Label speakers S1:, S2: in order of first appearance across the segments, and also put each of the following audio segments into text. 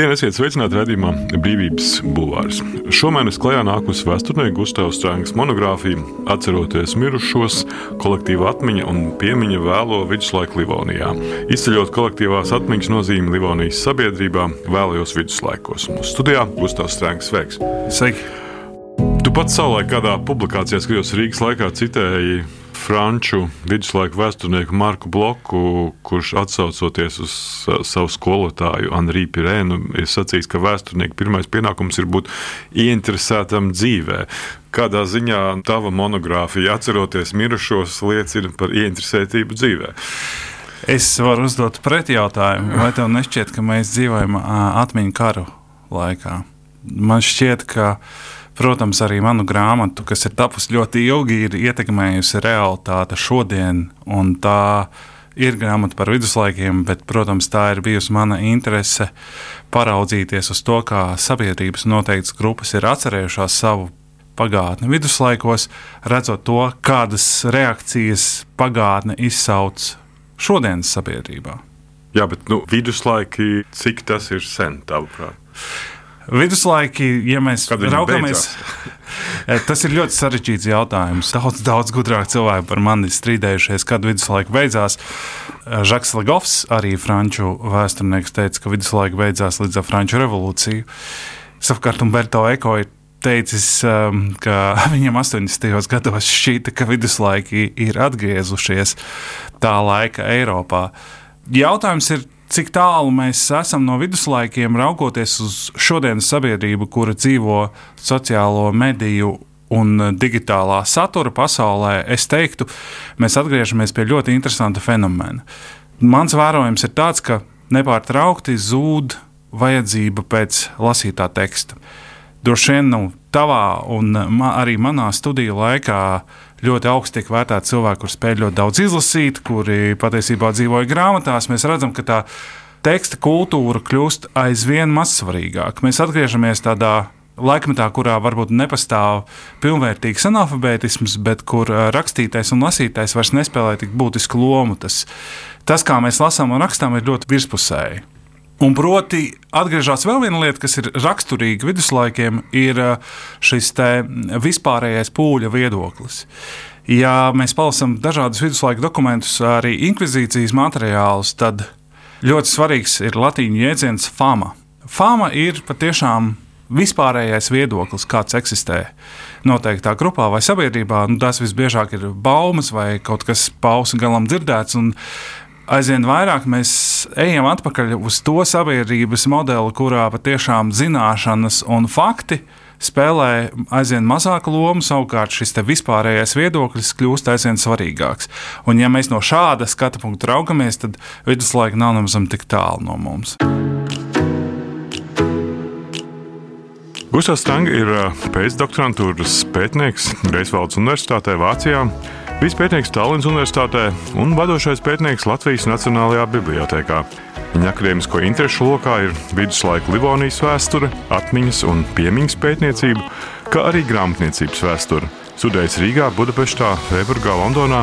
S1: Labdien, esiet sveicināti redzējumā Brīvības bulvārs. Šomēnes klajā nākusi vēsturnieka Gustavs Strāngas monogrāfija Atceroties mirušos, kolektīva atmiņa un piemiņa vēlo viduslaiku Livonijā. Izceļot kolektīvās atmiņas nozīmi Livonijas sabiedrībā vēlajos viduslaikos. Mūsu studijā Gustavs Strāngas sveiks!
S2: Sveiki!
S1: Tu pats savulaik kādā publikācijā, skatījos Rīgas laikā, citēji franču viduslaiku vēsturnieku Marku Bloku, kurš atsaucoties uz savu skolotāju Anriju Pirēnu, ir sacījis, ka vēsturnieka pirmais pienākums ir būt ieinteresētam dzīvē. Kādā ziņā tava monogrāfija, atceroties mirušos, liecina par ieinteresētību dzīvē?
S2: Es varu uzdot pretjautājumu, vai tev nešķiet, ka mēs dzīvojam atmiņu karu laikā? Man šķiet, ka Protams, arī manu grāmatu, kas ir tapusi ļoti ilgi, ir ietekmējusi realitāte šodien. Tā ir grāmata par viduslaikiem, bet, protams, tā ir bijusi mana interese paraudzīties uz to, kā sabiedrības noteiktas grupas ir atcerējušās savu pagātni viduslaikos, redzot to, kādas reakcijas pagātne izsauc šodienas sabiedrībā.
S1: Jā, bet nu, viduslaiki, cik tas ir sen, tavuprāt?
S2: Viduslaiki, ja mēs raugāmies, tas ir ļoti sarežģīts jautājums. Daudz, daudz gudrāk cilvēki par mani strīdējušies, kad viduslaika beidzās. Žaks Lagovs, arī franču vēsturnieks, teica, ka viduslaika beidzās līdz ar Franču revolūciju. Savukārt Umberto Eko ir teicis, um, ka viņam 80. gados šķīta, ka viduslaiki ir atgriezušies tā laika Eiropā. Jautājums ir, cik tālu mēs esam no viduslaikiem, raugoties uz šodienas sabiedrību, kura dzīvo sociālo mediju un digitālā satura pasaulē, es teiktu, mēs atgriežamies pie ļoti interesanta fenomena. Mans vērojums ir tāds, ka nepārtraukti zūd vajadzība pēc lasītā teksta. Droši vien nu, tavā un ma arī manā studiju laikā ļoti augsti tiek vērtēti cilvēki, kuriem spēj ļoti daudz izlasīt, kuri patiesībā dzīvoja grāmatās. Mēs redzam, ka tā teksta kultūra kļūst aizvien mazsvarīgāka. Mēs atgriežamies tādā laikmetā, kurā varbūt nepastāv pilnvērtīgs analfabētisms, bet kur rakstītais un lasītais vairs nespēlē tik būtisku lomu. Tas, tas kā mēs lasām un rakstām, ir ļoti virspusēji. Un proti, atgriežas vēl viena lieta, kas ir raksturīga viduslaikiem, ir uh, šis vispārējais pūļa viedoklis. Ja mēs palasām dažādus viduslaiku dokumentus, arī inkvizīcijas materiālus, tad ļoti svarīgs ir latīņu jēdziens fama. Fama ir patiešām vispārējais viedoklis, kāds eksistē noteiktā grupā vai sabiedrībā. Nu, tas visbiežāk ir baumas vai kaut kas pausa galam dzirdēts aizvien vairāk mēs ejam atpakaļ uz to sabiedrības modeli, kurā patiešām zināšanas un fakti spēlē aizvien mazāku lomu, savukārt šis vispārējais viedoklis kļūst aizvien svarīgāks. Un, ja mēs no šāda skatu punkta raugamies, tad viduslaika nav nemaz tik tālu no mums.
S1: Gustavs Stanga ir pēcdoktorantūras pētnieks Greifsvaldes Universitātē Vācijā. Vispētnieks Tallinas Universitātē un vadošais pētnieks Latvijas Nacionālajā Bibliotēkā. Viņa akadēmisko interesu lokā ir viduslaiku Livonijas vēsture, atmiņas un piemiņas pētniecība, kā arī grāmatniecības vēsture. Studējis Rīgā, Budapeštā, Freiburgā, Londonā.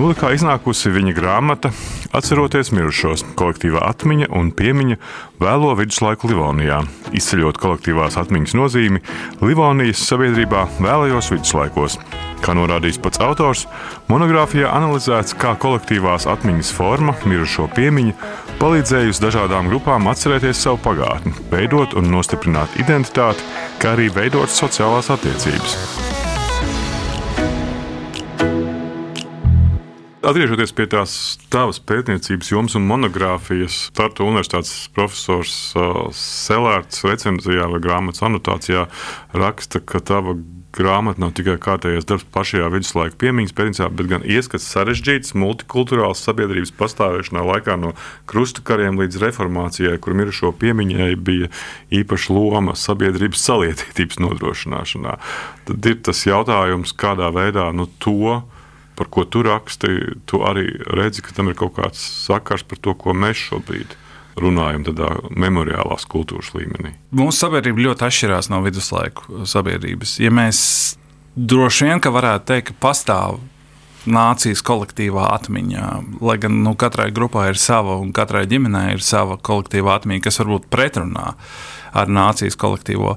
S1: Nolikā iznākusi viņa grāmata Atceroties mirušos, kolektīvā atmiņa un piemiņa vēlo viduslaiku Livonijā, izceļot kolektīvās atmiņas nozīmi Livonijas sabiedrībā vēlajos viduslaikos. Kā norādījis pats autors, monogrāfijā analizēts, kā kolektīvās atmiņas forma, mirušo piemiņa, palīdzējusi dažādām grupām atcerēties savu pagātni, veidot un nostiprināt identitāti, kā arī veidot sociālās attiecības. Atgriežoties pie tās tavas pētniecības jomas un monogrāfijas, Tartu Universitātes profesors uh, Selārds recenzijā vai grāmatas anotācijā raksta, ka tava grāmata nav tikai kārtējais darbs pašajā viduslaika piemiņas pētniecībā, bet gan ieskats sarežģīts multikulturāls sabiedrības pastāvēšanā laikā no krustakariem līdz reformācijai, kur mirušo piemiņai bija īpaša loma sabiedrības salietītības nodrošināšanā. Tad ir tas jautājums, kādā veidā nu, to, par ko tu raksti, tu arī redzi, ka tam ir kaut kāds sakars par to, ko mēs šobrīd runājam tādā memoriālās kultūras līmenī.
S2: Mūsu sabiedrība ļoti atšķirās no viduslaiku sabiedrības. Ja mēs droši vien varētu teikt, ka pastāv nācijas kolektīvā atmiņa. Lai gan nu, katrai grupai ir sava un katrai ģimenei ir sava kolektīvā atmiņa, kas varbūt pretrunā ar nācijas kolektīvo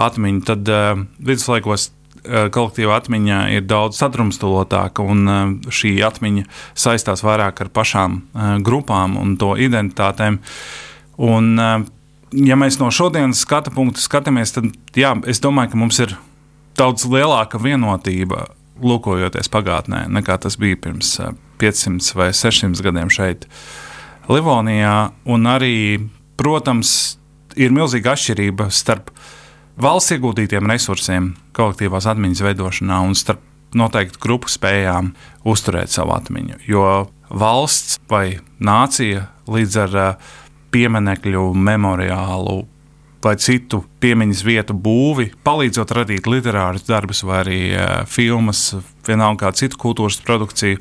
S2: atmiņu, tad uh, viduslaikos kolektīva atmiņa ir daudz sadrumstalotāka, un uh, šī atmiņa saistās vairāk ar pašām uh, grupām un to identitātēm. Un, ja mēs no šodienas skatu punkta skatāmies, tad jā, es domāju, ka mums ir daudz lielāka vienotība lūkojoties pagātnē, nekā tas bija pirms 500 vai 600 gadiem šeit, Livonijā. Un arī, protams, ir milzīga atšķirība starp valsts ieguldītiem resursiem, kolektīvās atmiņas veidošanā un starp noteiktu grupu spējām uzturēt savu atmiņu. Jo valsts vai nācija līdz ar pieminiektu, memoriālu vai citu piemiņas vietu būvi, palīdzot radīt literārus darbus vai arī uh, filmas, vienalga kādu citu kultūras produkciju,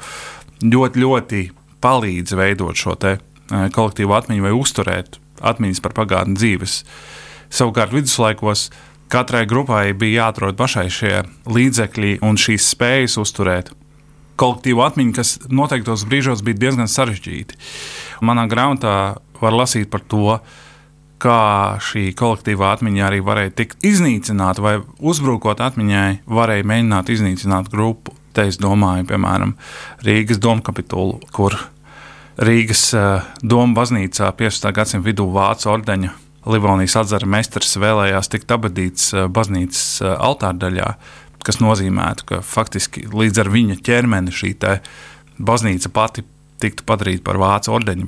S2: ļoti, ļoti palīdz veidot šo te, uh, kolektīvu atmiņu vai uzturēt atmiņas par pagātnes dzīves. Savukārt viduslaikos katrai grupai bija jāatrod pašai šie līdzekļi un šīs spējas uzturēt kolektīvu atmiņu, kas noteiktos brīžos bija diezgan sarežģīti. Manā grāmatā var lasīt par to, kā šī kolektīvā atmiņa arī varēja tikt iznīcināta, vai uzbrukot atmiņai, varēja mēģināt iznīcināt grupu. Te es domāju, piemēram, Rīgas domkapitulu, kur Rīgas uh, doma baznīcā 15. gadsimta vidū vācu ordeņa Livonijas atzara meistars vēlējās tikt abadīts uh, baznīcas uh, altārdaļā, kas nozīmētu, ka faktiski līdz ar viņa ķermeni šī baznīca pati tiktu padarīta par vācu ordeņa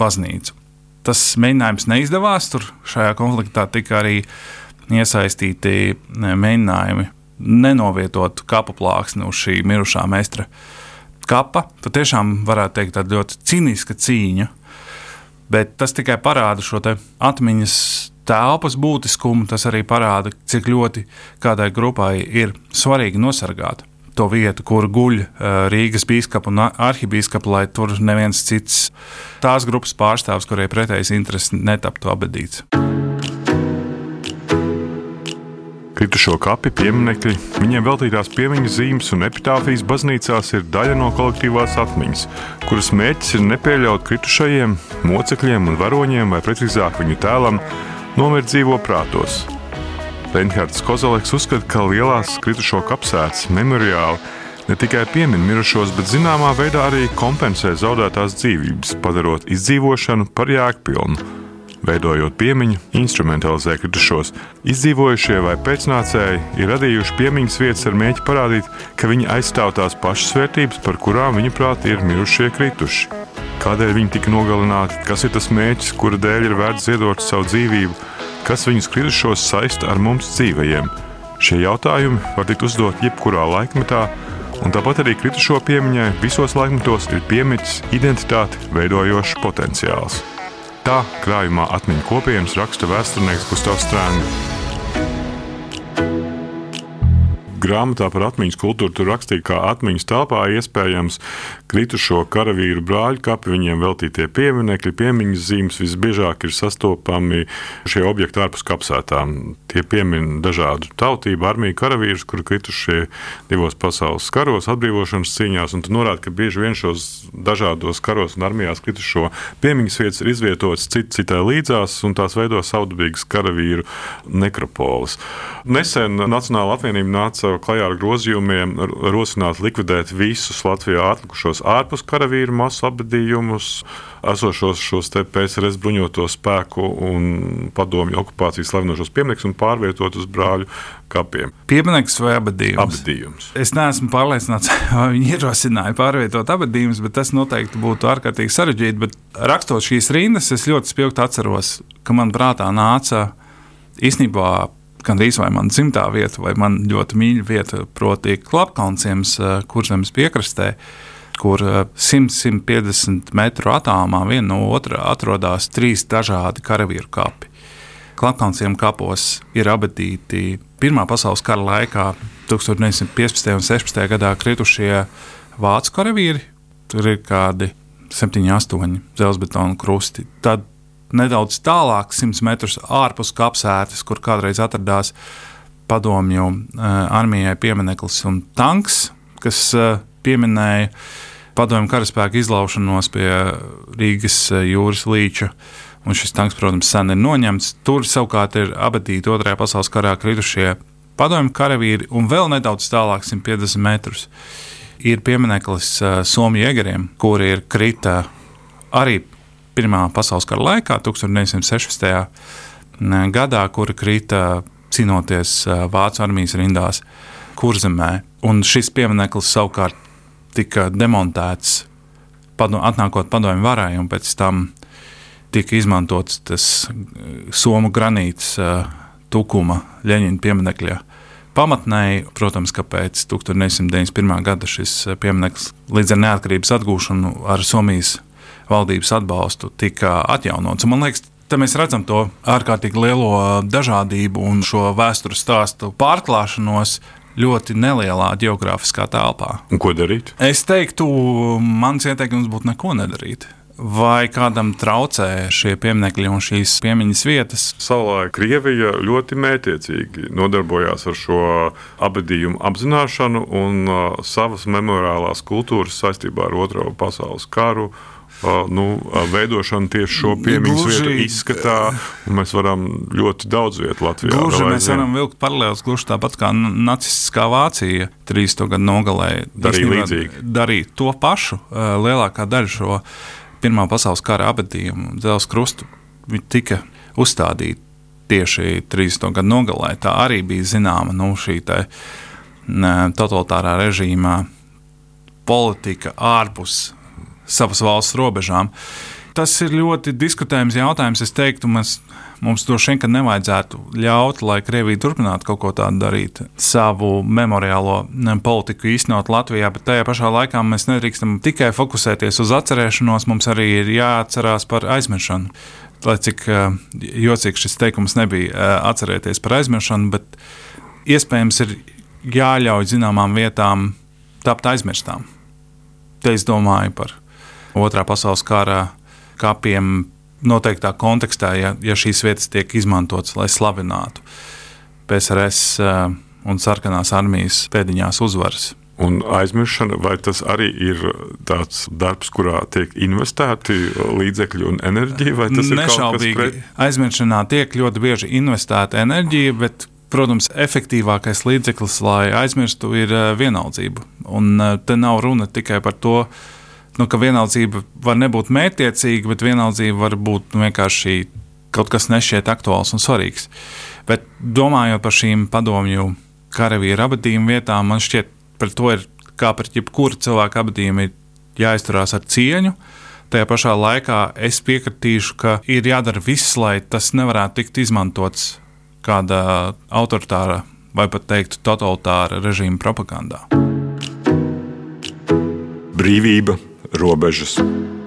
S2: baznīcu tas mēģinājums neizdevās. Tur šajā konfliktā tika arī iesaistīti mēģinājumi nenovietot kapu plāksni uz šī mirušā meistra kapa. Tad tiešām varētu teikt, tāda ļoti cīniska cīņa. Bet tas tikai parāda šo atmiņas telpas būtiskumu. Tas arī parāda, cik ļoti kādai grupai ir svarīgi nosargāt to vietu, kur guļ Rīgas biskupa un arhibīskapa, lai tur neviens cits tās grupas pārstāvs, kurai pretējas intereses, netaptu abadīts.
S1: Kritušo kapi pieminekļi, viņiem veltītās piemiņas zīmes un epitāfijas baznīcās ir daļa no kolektīvās atmiņas, kuras mērķis ir nepieļaut kritušajiem, mocekļiem un varoņiem, vai precīzāk viņu tēlam, nomirt dzīvo prātos. Reinhards Kozaleks uzskata, ka lielās kritušo kapsētas memoriāli ne tikai piemin mirušos, bet zināmā veidā arī kompensē zaudētās dzīvības, padarot izdzīvošanu par jēgpilnu. Veidojot piemiņu, instrumentalizē kritušos. Izdzīvojušie vai pēcnācēji ir radījuši piemiņas vietas ar mēģi parādīt, ka viņi aizstāv tās pašas vērtības, par kurām viņuprāt ir mirušie krituši. Kādēļ viņi tika nogalināti, kas ir tas mērķis, kura dēļ ir vērts ziedot savu dzīvību, kas viņus kritušos saista ar mums dzīvajiem. Šie jautājumi var tikt uzdot jebkurā laikmetā, un tāpat arī kritušo piemiņai visos laikmetos ir piemiķis identitāti veidojošs potenciāls. Tā krājumā atmiņu kopienas raksta vēsturnieks Gustavs Strāngs. Grāmatā par atmiņas kultūru tur rakstīja, ka atmiņas telpā iespējams kritušo karavīru brāļu kapi, viņiem veltītie pieminekļi, piemiņas zīmes visbiežāk ir sastopami šie objekti ārpus kapsētām. Tie piemin dažādu tautību, armiju karavīrus, kuri kritušie divos pasaules karos, atbrīvošanas cīņās, un tu norādi, ka bieži vien šos dažādos karos un armijās kritušo piemiņas vietas ir izvietotas cit, citai līdzās, un tās veido saudabīgas karavīru nekropolis. Nesen Nacionāla apvienība nāca klajā ar grozījumiem, rosināt likvidēt visus Latvijā atlikušos ārpus karavīru masu apbedījumus, esošos šos PSRS bruņoto spēku un padomju okupācijas slavinošos pieminekļus un pārvietot uz brāļu kapiem.
S2: Piemineklis vai abadījums?
S1: Abadījums.
S2: Es neesmu pārliecināts, vai viņi ierosināja pārvietot abadījumus, bet tas noteikti būtu ārkārtīgi sarežģīti. Bet rakstot šīs rindas, es ļoti spilgti atceros, ka man prātā nāca īstenībā gandrīz vai mana dzimtā vieta, vai man ļoti mīļa vieta, proti, Klapkalnciems, eh, kurzemes piekrastē, kur 100-150 eh, metru attālumā viena no otra atrodas trīs dažādi karavīru kapi. Klapkalnciem kapos ir abatīti Pirmā pasaules kara laikā, 1915. un 16. gadā kritušie vācu karavīri. Tur ir kādi 7, 8 dzelzbetona krusti. Tad nedaudz tālāk, 100 metrus ārpus kapsētas, kur kādreiz atradās padomju uh, armijai piemineklis un tanks, kas uh, pieminēja padomju karaspēka izlaušanos pie Rīgas jūras līča. Un šis tanks, protams, sen ir noņemts. Tur savukārt ir abatīti Otrajā pasaules karā kritušie padomju karavīri, un vēl nedaudz tālāk, 150 metrus, ir piemineklis uh, Somiju egeriem, kuri ir krita arī Pirmā pasaules kara laikā, 1916. gadā, kuri krita cīnoties Vācu armijas rindās Kurzemē. Un šis piemineklis savukārt tika demontēts, padom, atnākot padomju varai, un pēc tam tika izmantots tas somu granīts. Tukuma Leņķina pieminiekļa pamatnēji. Protams, ka pēc 1991. gada šis piemineklis līdz ar neatkarības atgūšanu ar Somijas valdības atbalstu tika atjaunots. Un man liekas, Te mēs redzam to ārkārtīgi lielo dažādību un šo vēstures stāstu pārklāšanos ļoti nelielā geogrāfiskā telpā.
S1: Un ko darīt?
S2: Es teiktu, mans ieteikums būtu neko nedarīt vai kādam traucē šie pieminekļi un šīs piemiņas vietas.
S1: Savulaik Krievija ļoti mētiecīgi nodarbojās ar šo abadījumu apzināšanu un uh, savas memoriālās kultūras saistībā ar Otro pasaules karu. Nu, veidošana tieši šo piemiņas gluži, vietu izskatā, mēs varam ļoti daudz vietu Latvijā.
S2: Gluži mēs varam vilkt paralēlus, gluži tāpat kā nacistiskā Vācija 30. gadu nogalē.
S1: Darīja līdzīgi.
S2: Darīja to pašu. Lielākā daļa šo Pirmā pasaules kara abadījumu dzelzceļa krustu tika uzstādīta tieši 30. gadu nogalē. Tā arī bija zināma nu, šī ne, totalitārā režīmā politika ārpus savas valsts robežām. Tas ir ļoti diskutējams jautājums. Es teiktu, mēs Mums droši vien nevajadzētu ļaut, lai Krievija turpinātu kaut ko tādu darīt, savu memoriālo politiku īstenot Latvijā, bet tajā pašā laikā mēs nedrīkstam tikai fokusēties uz atcerēšanos, mums arī ir jāatcerās par aizmiršanu. Lai cik uh, jocīgs šis teikums nebija, uh, atcerēties par aizmiršanu, bet iespējams ir jāļauj zināmām vietām tapt aizmirstām. Te es domāju par Otrā pasaules kara kapiem, noteiktā kontekstā, ja, ja šīs vietas tiek izmantotas, lai slavinātu PSRS uh, un sarkanās armijas pēdiņās uzvaras.
S1: Un aizmiršana, vai tas arī ir tāds darbs, kurā tiek investēti līdzekļi un enerģija, vai tas
S2: Nešaubīgi. ir kaut kas pret? Aizmiršanā tiek ļoti bieži investēta enerģija, bet, protams, efektīvākais līdzeklis, lai aizmirstu, ir vienaldzība. Un te nav runa tikai par to, uh, nu, ka vienaldzība var nebūt mērķtiecīga, bet vienaldzība var būt vienkārši kaut kas nešķiet aktuāls un svarīgs. Bet domājot par šīm padomju karavīru abadījumu vietām, man šķiet, par to ir kā pret jebkuru cilvēku abadījumu jāizturās ar cieņu. Tajā pašā laikā es piekritīšu, ka ir jādara viss, lai tas nevarētu tikt izmantots kāda autoritāra vai pat teiktu totalitāra režīma propagandā.
S1: Brīvība robežas,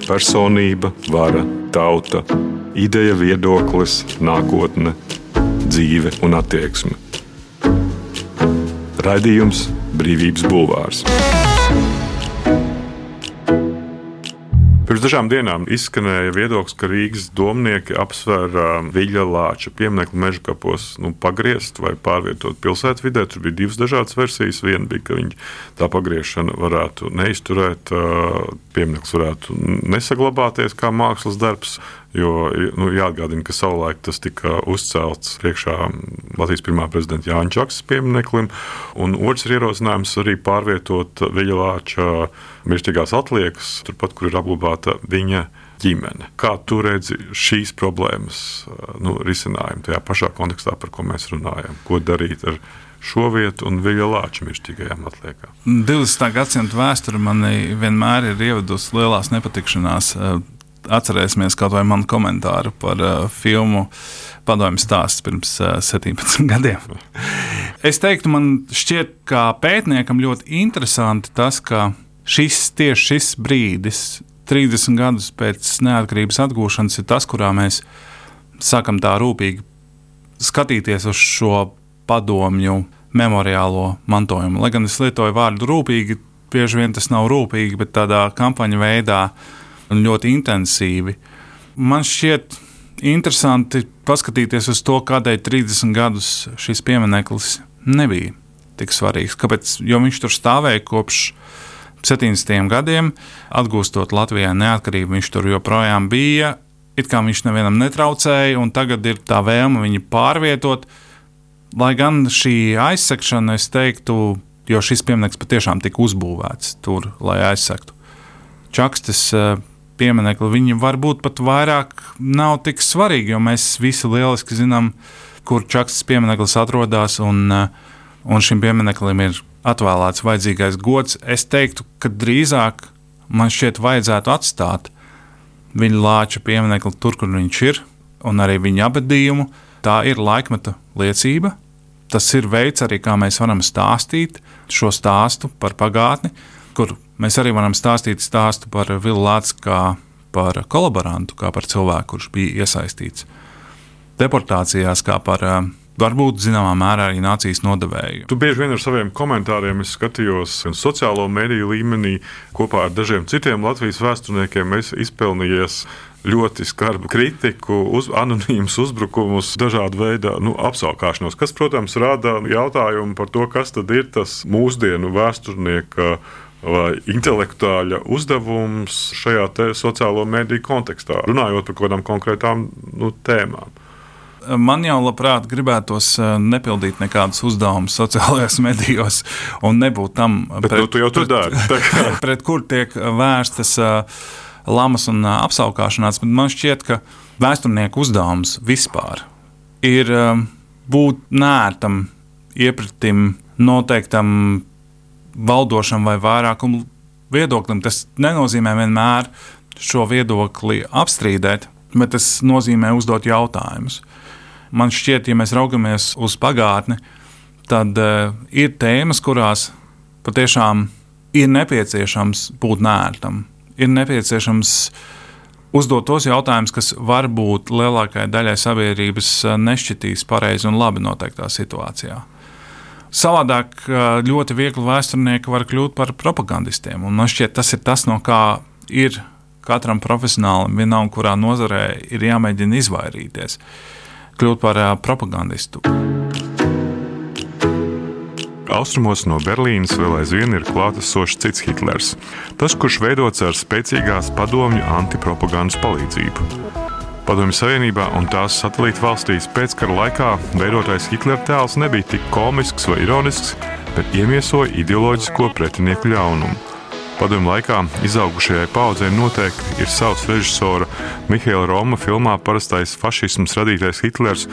S1: personība, vara, tauta, ideja, viedoklis, nākotne, dzīve un attieksme. Raidījums Brīvības Bulvārs. Pirms dažām dienām izskanēja viedoklis, ka Rīgas domnieki apsver uh, Viļņa Lāča pieminiektu meža kapos nu, pagriezt vai pārvietot pilsētvidē. Tur bija divas dažādas versijas. Viena bija, ka viņi tā pagriešana varētu neizturēt, uh, piemineklis varētu nesaglabāties kā mākslas darbs. Jo nu, jāatgādina, ka savulaik tas tika uzcelts priekšā Latvijas pirmā prezidenta Jāņa Čakas piemineklim. Un otrs ir ierosinājums arī pārvietot Viļņāča mirstīgās atliekas, turpat, kur ir apglabāta viņa ģimene. Kā tu redzi šīs problēmas nu, risinājumu tajā pašā kontekstā, par ko mēs runājam? Ko darīt ar šo vietu un viņa lāča mirstīgajām atliekām?
S2: 20. gadsimta vēsture man vienmēr ir ievedusi lielās nepatikšanās atcerēsimies kaut vai manu komentāru par uh, filmu Padomju stāsts pirms uh, 17 gadiem. es teiktu, man šķiet, ka pētniekam ļoti interesanti tas, ka šis tieši šis brīdis, 30 gadus pēc neatkarības atgūšanas, ir tas, kurā mēs sākam tā rūpīgi skatīties uz šo padomju memoriālo mantojumu. Lai gan es lietoju vārdu rūpīgi, bieži vien tas nav rūpīgi, bet tādā kampaņu veidā un ļoti intensīvi. Man šķiet interesanti paskatīties uz to, kādēļ 30 gadus šis piemineklis nebija tik svarīgs. Kāpēc? Jo viņš tur stāvēja kopš 70. gadiem, atgūstot Latvijai neatkarību, viņš tur joprojām bija. It kā viņš nevienam netraucēja, un tagad ir tā vēlme viņu pārvietot. Lai gan šī aizsekšana, es teiktu, jo šis piemineklis patiešām tika uzbūvēts tur, lai aizsektu. Čakstas eh, pieminekli, viņi varbūt pat vairāk nav tik svarīgi, jo mēs visi lieliski zinām, kur Čakstas piemineklis atrodas, un, eh, un šim piemineklim ir atvēlēts vajadzīgais gods, es teiktu, ka drīzāk man šķiet vajadzētu atstāt viņa lāča pieminekli tur, kur viņš ir, un arī viņa abadījumu. Tā ir laikmeta liecība. Tas ir veids, arī kā mēs varam stāstīt šo stāstu par pagātni, kur mēs arī varam stāstīt stāstu par Vilu Lācu kā par kolaborantu, kā par cilvēku, kurš bija iesaistīts deportācijās, kā par uh, varbūt zināmā mērā arī nācijas nodevēju.
S1: Tu bieži vien ar saviem komentāriem skatījos gan sociālo mediju līmenī, kopā ar dažiem citiem Latvijas vēsturniekiem izpelnījies ļoti skarbu kritiku, uz, anonīmus uzbrukumus, dažādu veidu nu, apskaukšanos, kas, protams, rada jautājumu par to, kas tad ir tas mūsdienu vēsturnieka vai intelektuāļa uzdevums šajā sociālo mediju kontekstā, runājot par kaut kādām konkrētām nu, tēmām
S2: man jau labprāt gribētos eh, nepildīt nekādus uzdevumus sociālajos medijos un nebūt tam,
S1: Bet, pret, nu, tu jau tur dari.
S2: pret, pret kur tiek vērstas uh, lamas un uh, apskaukšanās. Man šķiet, ka vēsturnieku uzdevums vispār ir būt nērtam, iepratim noteiktam valdošam vai vairākumu viedoklim. Tas nenozīmē vienmēr šo viedokli apstrīdēt, bet tas nozīmē uzdot jautājumus. Man šķiet, ja mēs raugamies uz pagātni, tad uh, ir tēmas, kurās patiešām ir nepieciešams būt nērtam. Ir nepieciešams uzdot tos jautājumus, kas varbūt lielākajai daļai sabiedrības eh, nešķitīs pareizi un labi noteiktā situācijā. Savādāk ļoti viegli vēsturnieki var kļūt par propagandistiem. Man šķiet, tas ir tas, no kā ir katram profesionālim, vienalga kurā nozarē, ir jāmēģina izvairīties. Kļūt par propagandistu.
S1: Austrumos no Berlīnas vēl aizvien ir klātesošs cits Hitlers. Tas, kurš veidots ar spēcīgās padomju antipropagandas palīdzību. Padomju Savienībā un tās satelīta valstīs pēckara laikā veidotais Hitlera tēls nebija tik komisks vai ironisks, bet iemiesoja ideoloģisko pretinieku ļaunumu. Padomu laikā izaugušajai paudzei noteikti ir savs režisora Mihaila Roma filmā parastais fašisms radītais Hitlers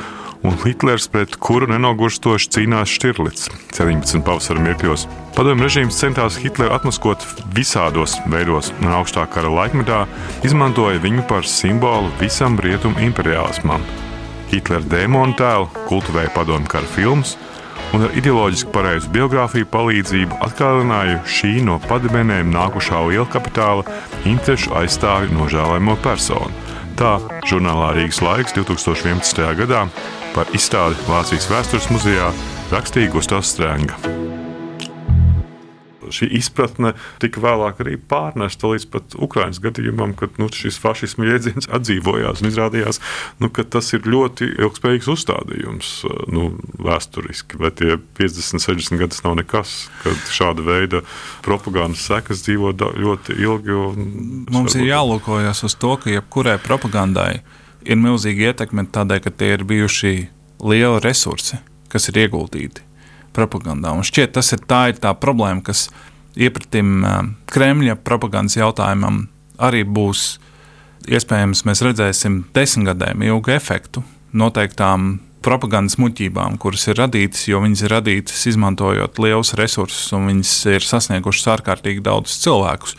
S1: un Hitlers, pret kuru nenogurstoši cīnās Štirlits 17 pavasara mirkļos. Padomju režīms centās Hitleru atmaskot visādos veidos, un augstā kara laikmetā izmantoja viņu par simbolu visam rietumu imperiālismam. Hitlera dēmonu tēlu kultivēja padomju kara filmas, un ar ideoloģiski pareizu biogrāfiju palīdzību atklāja šī no padibēnēm nākušā liela kapitāla interešu aizstāvi nožēlojamo personu. Tā žurnālā Rīgas laiks 2011. gadā par izstādi Vācijas vēstures muzejā rakstīja Gustavs Strēnga šī izpratne tika vēlāk arī pārnesta līdz pat Ukraiņas gadījumam, kad nu, šis fašisma jēdziens atdzīvojās un izrādījās, nu, ka tas ir ļoti ilgspējīgs uzstādījums nu, vēsturiski. Vai tie 50, 60 gadus nav nekas, kad šāda veida propagandas sekas dzīvo ļoti ilgi.
S2: Mums ir jālūkojas uz to, ka jebkurai propagandai ir milzīga ietekme tādēļ, ka tie ir bijuši lieli resursi, kas ir ieguldīti propagandā. Un šķiet, tas ir tā, ir tā problēma, kas iepratim Kremļa propagandas jautājumam arī būs. Iespējams, mēs redzēsim desmitgadēm ilgu efektu noteiktām propagandas muļķībām, kuras ir radītas, jo viņas ir radītas izmantojot lielus resursus un viņas ir sasniegušas ārkārtīgi daudzus cilvēkus.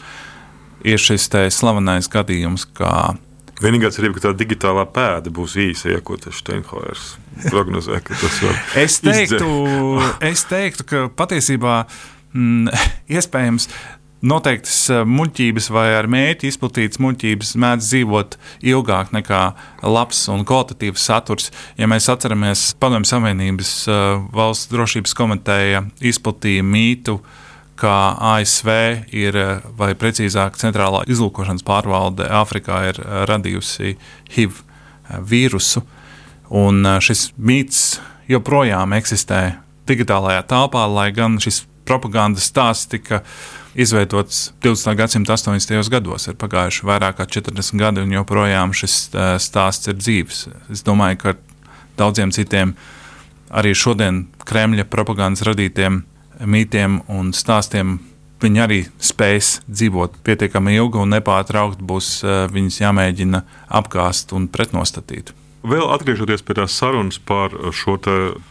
S2: Ir šis slavenais gadījums, kā
S1: Vienīgā cerība, ka tā digitālā pēda būs īsa, ja ko tas Steinhoers prognozē,
S2: es teiktu, es teiktu, ka patiesībā mm, iespējams noteiktas eh, muļķības vai ar mērķi izplatītas muļķības mēdz dzīvot ilgāk nekā labs un kvalitatīvs saturs. Ja mēs atceramies, Padomju Savienības eh, valsts drošības komiteja izplatīja mītu, uh, ka ASV ir, vai precīzāk, centrālā izlūkošanas pārvalde Āfrikā ir radījusi HIV vīrusu. Un šis mīts joprojām eksistē digitālajā telpā, lai gan šis propagandas stāsts tika izveidots 20. gadsimta 80. gados. Ir pagājuši vairāk kā 40 gadi, un joprojām šis stāsts ir dzīves. Es domāju, ka daudziem citiem arī šodien Kremļa propagandas radītiem mītiem un stāstiem viņi arī spēs dzīvot pietiekami ilgi un nepārtraukti būs viņus jāmēģina apgāzt un pretnostatīt.
S1: Vēl atgriežoties pie tās sarunas par šo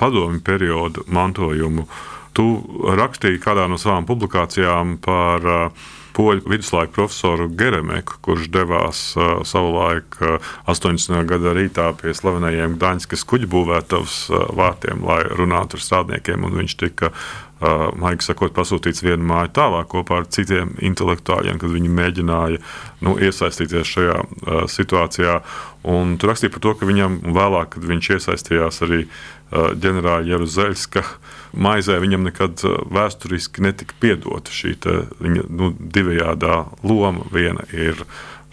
S1: padomu periodu mantojumu, tu rakstīji kādā no savām publikācijām par uh, poļu viduslaiku profesoru Geremeku, kurš devās uh, savulaik uh, 80. gada rītā pie slavenajiem Gdaņskas kuģu būvētavas uh, vārtiem, lai runātu ar strādniekiem. Viņš tika maigi sakot, pasūtīts vienu māju tālāk kopā ar citiem intelektuāļiem, kad viņi mēģināja nu, iesaistīties šajā situācijā. Un tur rakstīja par to, ka viņam vēlāk, kad viņš iesaistījās arī ģenerāla Jeruzaļska maizē, viņam nekad vēsturiski netika piedota šī te, viņa nu, divējādā loma. Viena ir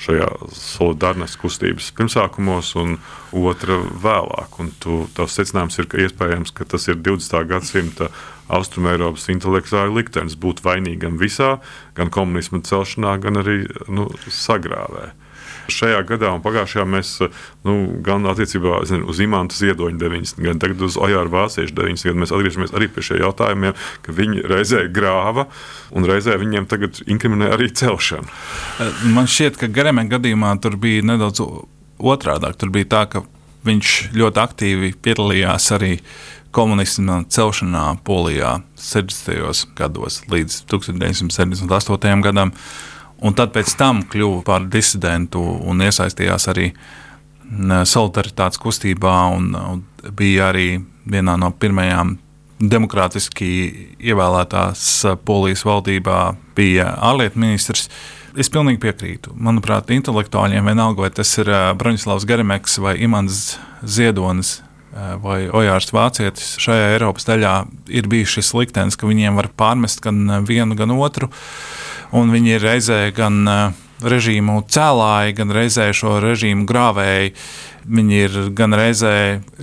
S1: šajā solidārijas kustības pirmsākumos, un otra vēlāk. Un tu, tavs secinājums ir, ka iespējams, ka tas ir 20. gadsimta Austrumēropas intelektuāla liktenis būt vainīgam visā, gan komunisma celšanā, gan arī nu, sagrāvē šajā gadā un pagājušajā mēs nu, gan attiecībā zinu, uz imanta ziedoņa 90, gan tagad uz Ojāra Vāciešu 90, gan mēs atgriežamies arī pie šiem jautājumiem, ka viņi reizē grāva un reizē viņiem tagad inkriminē arī celšanu.
S2: Man šķiet, ka Garemē gadījumā tur bija nedaudz otrādāk. Tur bija tā, ka viņš ļoti aktīvi piedalījās arī komunisma celšanā Polijā 70. gados līdz 1978. gadam un tad pēc tam kļuva par disidentu un iesaistījās arī solidaritātes kustībā un, un bija arī vienā no pirmajām demokrātiski ievēlētās polijas valdībā bija ārlietu ministrs. Es pilnīgi piekrītu. Manuprāt, intelektuāļiem vienalga, vai tas ir Broņislavs Garemeks vai Imants Ziedonis vai Ojārs Vācietis, šajā Eiropas daļā ir bijis šis liktenis, ka viņiem var pārmest gan vienu, gan otru. Uh, un viņi ir reizē gan uh, režīmu cēlāji, gan reizē šo režīmu grāvēji. Viņi ir gan reizē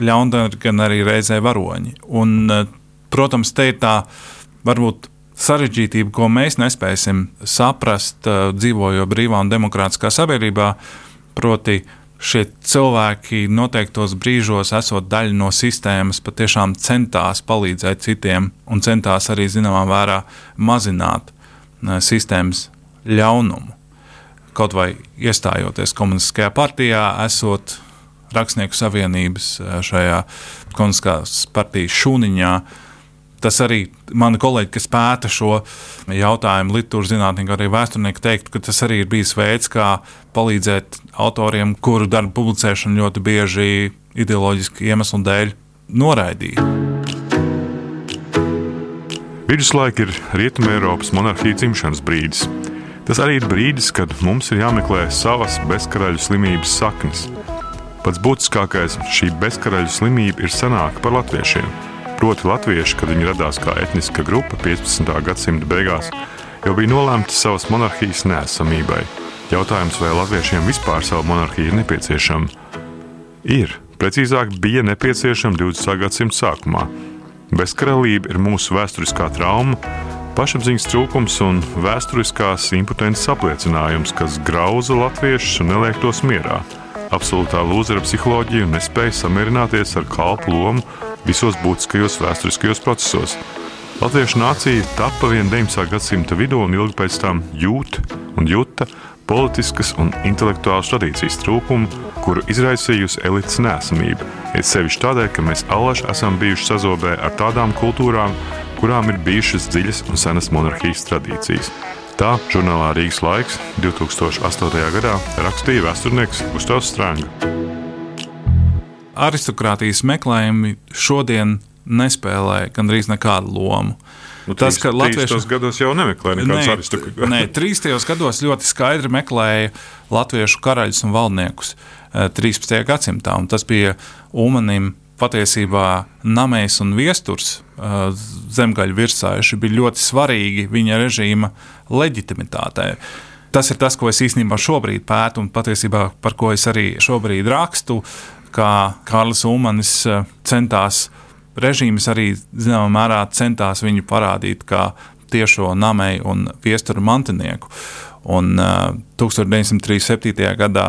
S2: ļaundari, gan arī reizē varoņi. Un, uh, protams, te ir tā varbūt sarežģītība, ko mēs nespēsim saprast, uh, dzīvojot brīvā un demokrātiskā sabiedrībā. Proti, šie cilvēki noteiktos brīžos, esot daļa no sistēmas, patiešām centās palīdzēt citiem un centās arī zināmā mērā mazināt sistēmas ļaunumu. Kaut vai iestājoties komunistiskajā partijā, esot Rakstnieku savienības šajā komunistiskās partijas šūniņā. Tas arī mani kolēģi, kas pēta šo jautājumu, literatūras zinātnieki, arī vēsturnieki, teiktu, ka tas arī ir bijis veids, kā palīdzēt autoriem, kuru darbu publicēšanu ļoti bieži ideoloģiski iemeslu dēļ noraidīja.
S1: Viduslaika ir Rietumē Eiropas monarhija dzimšanas brīdis. Tas arī ir brīdis, kad mums ir jāmeklē savas bezkaraļu slimības saknes. Pats būtiskākais šī bezkaraļu slimība ir senāka par latviešiem. Proti, latvieši, kad viņi radās kā etniska grupa 15. gadsimta beigās, jau bija nolēmti savas monarhijas nesamībai. Jautājums, vai latviešiem vispār savu monarhiju ir nepieciešama? Ir, precīzāk, bija nepieciešama 20. gadsimta sākumā Bezkaralība ir mūsu vēsturiskā trauma, pašapziņas trūkums un vēsturiskās impotences apliecinājums, kas grauza latviešus un neliek tos mierā. Absolūtā lūzera psiholoģija nespēja samierināties ar kalpu lomu visos būtiskajos vēsturiskajos procesos. Latviešu nācija vien 19. gadsimta vidū un ilgi pēc tam jūt un jūta politiskas un intelektuālas tradīcijas trūkumu, kuru izraisījusi elites nēsamība. Ir sevišķi tādēļ, ka mēs allaž esam bijuši sazobē ar tādām kultūrām, kurām ir bijušas dziļas un senas monarhijas tradīcijas. Tā žurnālā Rīgas laiks 2008. gadā rakstīja vēsturnieks Gustavs Strānga.
S2: Aristokrātijas meklējumi šodien nespēlē gandrīz nekādu lomu.
S1: Nu, tas, ka Latvijas gados jau nemeklēja nekādus aristokrātus.
S2: Nē, 30. gados ļoti skaidri meklēja latviešu karaļus un valdniekus 13. Eh, gadsimtā. Un tas bija Umanim patiesībā namējs un viesturs eh, zemgaļu virsājuši bija ļoti svarīgi viņa režīma leģitimitātei. Tas ir tas, ko es īstenībā šobrīd pētu, un patiesībā par ko es arī šobrīd rakstu, kā Kārlis Umanis eh, centās režīms arī zināmā mērā centās viņu parādīt kā tiešo namēju un viesturu mantinieku. Un, uh, 1937. gadā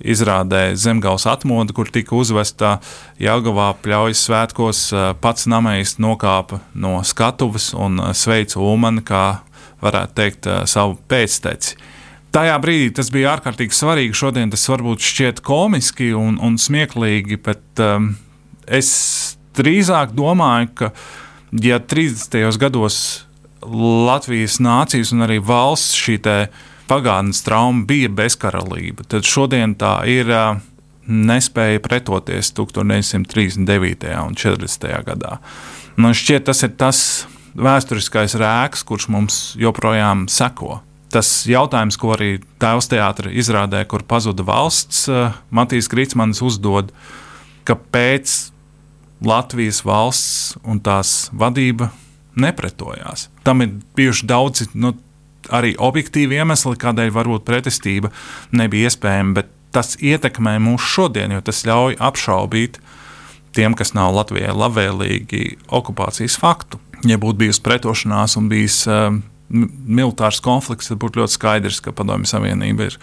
S2: izrādē Zemgals atmodu, kur tika uzvesta Jāgavā pļaujas svētkos. Pats namējs nokāpa no skatuves un sveica Ulmani, kā varētu teikt, savu pēcteci. Tajā brīdī tas bija ārkārtīgi svarīgi. Šodien tas varbūt šķiet komiski un, un smieklīgi, bet um, es drīzāk domāju, ka ja 30. gados Latvijas nācijas un arī valsts šī pagātnes trauma bija bezkaralība, tad šodien tā ir nespēja pretoties 1939. un 40. gadā. Man šķiet, tas ir tas vēsturiskais rēks, kurš mums joprojām seko. Tas jautājums, ko arī tēvs teātris izrādē, kur pazuda valsts, Matīs Grīsmans uzdod, kāpēc Latvijas valsts un tās vadība nepretojās. Tam ir bijuši daudzi nu, arī objektīvi iemesli, kādēļ varbūt pretestība nebija iespējama, bet tas ietekmē mūs šodien, jo tas ļauj apšaubīt tiem, kas nav Latvijai labvēlīgi okupācijas faktu. Ja būtu bijusi pretošanās un bijis uh, militārs konflikts, tad būtu ļoti skaidrs, ka Padomju Savienība ir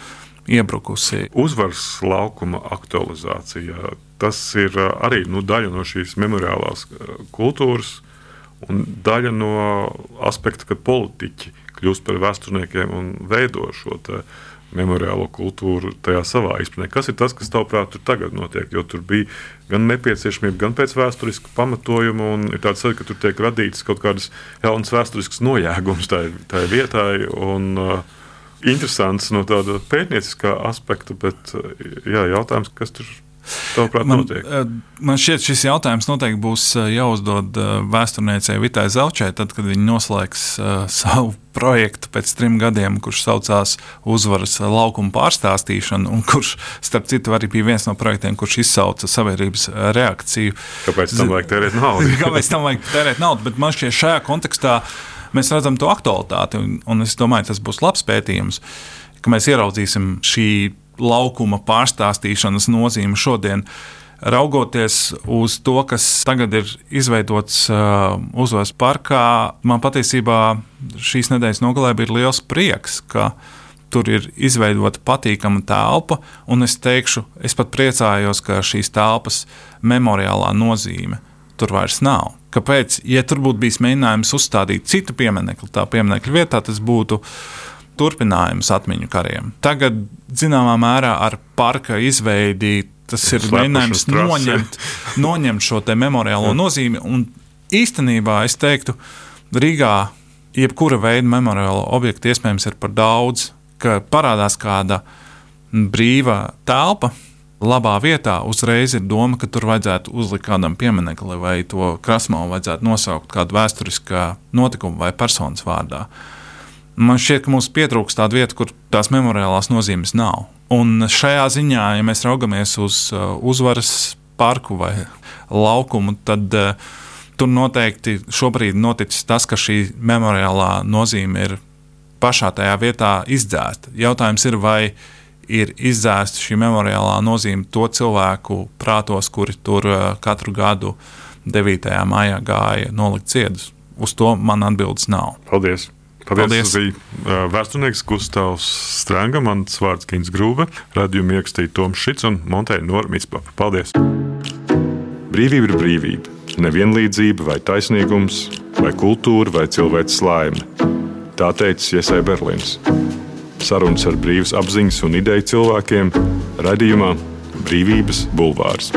S2: iebrukusi.
S1: Uzvaras laukuma aktualizācija. Tas ir arī nu, daļa no šīs memoriālās kultūras un daļa no aspekta, ka politiķi kļūst par vēsturniekiem un veido šo memoriālo kultūru tajā savā izpratnē. Kas ir tas, kas tavuprāt tur tagad notiek? Jo tur bija gan nepieciešamība, gan pēc vēsturiska pamatojuma, un ir tāds sajūta, ka tur tiek radīts kaut kādas jaunas vēsturiskas nojēgums tajā vietā. Un, uh, Interesants no tāda pētnieciskā aspekta, bet jā, jautājums, kas tur Tavuprāt, man, notiek? Eh,
S2: man šķiet, šis jautājums noteikti būs eh, jāuzdod eh, vēsturniecei Vitai Zelčai, tad, kad viņi noslēgs savu projektu pēc trim gadiem, kurš saucās Uzvaras laukuma pārstāstīšana, un kurš, starp citu, arī bija viens no projektiem, kurš izsauca sabiedrības reakciju.
S1: Kāpēc tam vajag tērēt naudu?
S2: Kāpēc tam vajag tērēt naudu? Bet man šķiet, šajā kontekstā mēs redzam to aktualitāti, un, un es domāju, tas būs labs pētījums, ka mēs ieraudzīsim šī laukuma pārstāstīšanas nozīme šodien. Raugoties uz to, kas tagad ir izveidots uh, Uzvaras parkā, man patiesībā šīs nedēļas nogalē bija liels prieks, ka tur ir izveidota patīkama telpa, es teikšu, es pat priecājos, ka šīs telpas memoriālā nozīme tur vairs nav. Kāpēc? Ja tur būtu bijis mēģinājums uzstādīt citu pieminiektu, tā pieminiektu vietā, tas būtu uh, turpinājums atmiņu kariem. Tagad, zināmā mērā, ar parka izveidi tas ir mēģinājums noņemt, noņemt šo memoriālo nozīmi. Un īstenībā es teiktu, Rīgā jebkura veida memoriālo objektu iespējams ir par daudz, ka parādās kāda brīva telpa. Labā vietā uzreiz ir doma, ka tur vajadzētu uzlikt kādam pieminekli, vai to krasmalu vajadzētu nosaukt kādu vēsturiskā notikuma vai personas vārdā. Uh, Man šķiet, ka mums pietrūkst tāda vieta, kur tās memoriālās nozīmes nav. Un šajā ziņā, ja mēs raugamies uz uh, uzvaras parku vai laukumu, tad uh, tur noteikti šobrīd noticis tas, ka šī memoriālā nozīme ir pašā tajā vietā izdzēsta. Jautājums ir, vai ir izdzēsta šī memoriālā nozīme to cilvēku prātos, kuri tur uh, katru gadu 9. maijā gāja nolikt ciedus. Uz to man atbildes nav.
S1: Paldies! Paldies! Paldies. Bija vēsturnieks Gustavs Strānga, mans vārds Kins Grūve, radījumu ierakstīja Toms Šits un Monteja Normītspapa. Paldies! Brīvība ir brīvība. Nevienlīdzība vai taisnīgums, vai kultūra, vai cilvēks laime. Tā teica Iesai Berlīns. Sarunas ar brīvas apziņas un ideju cilvēkiem radījumā Brīvības bulvārs.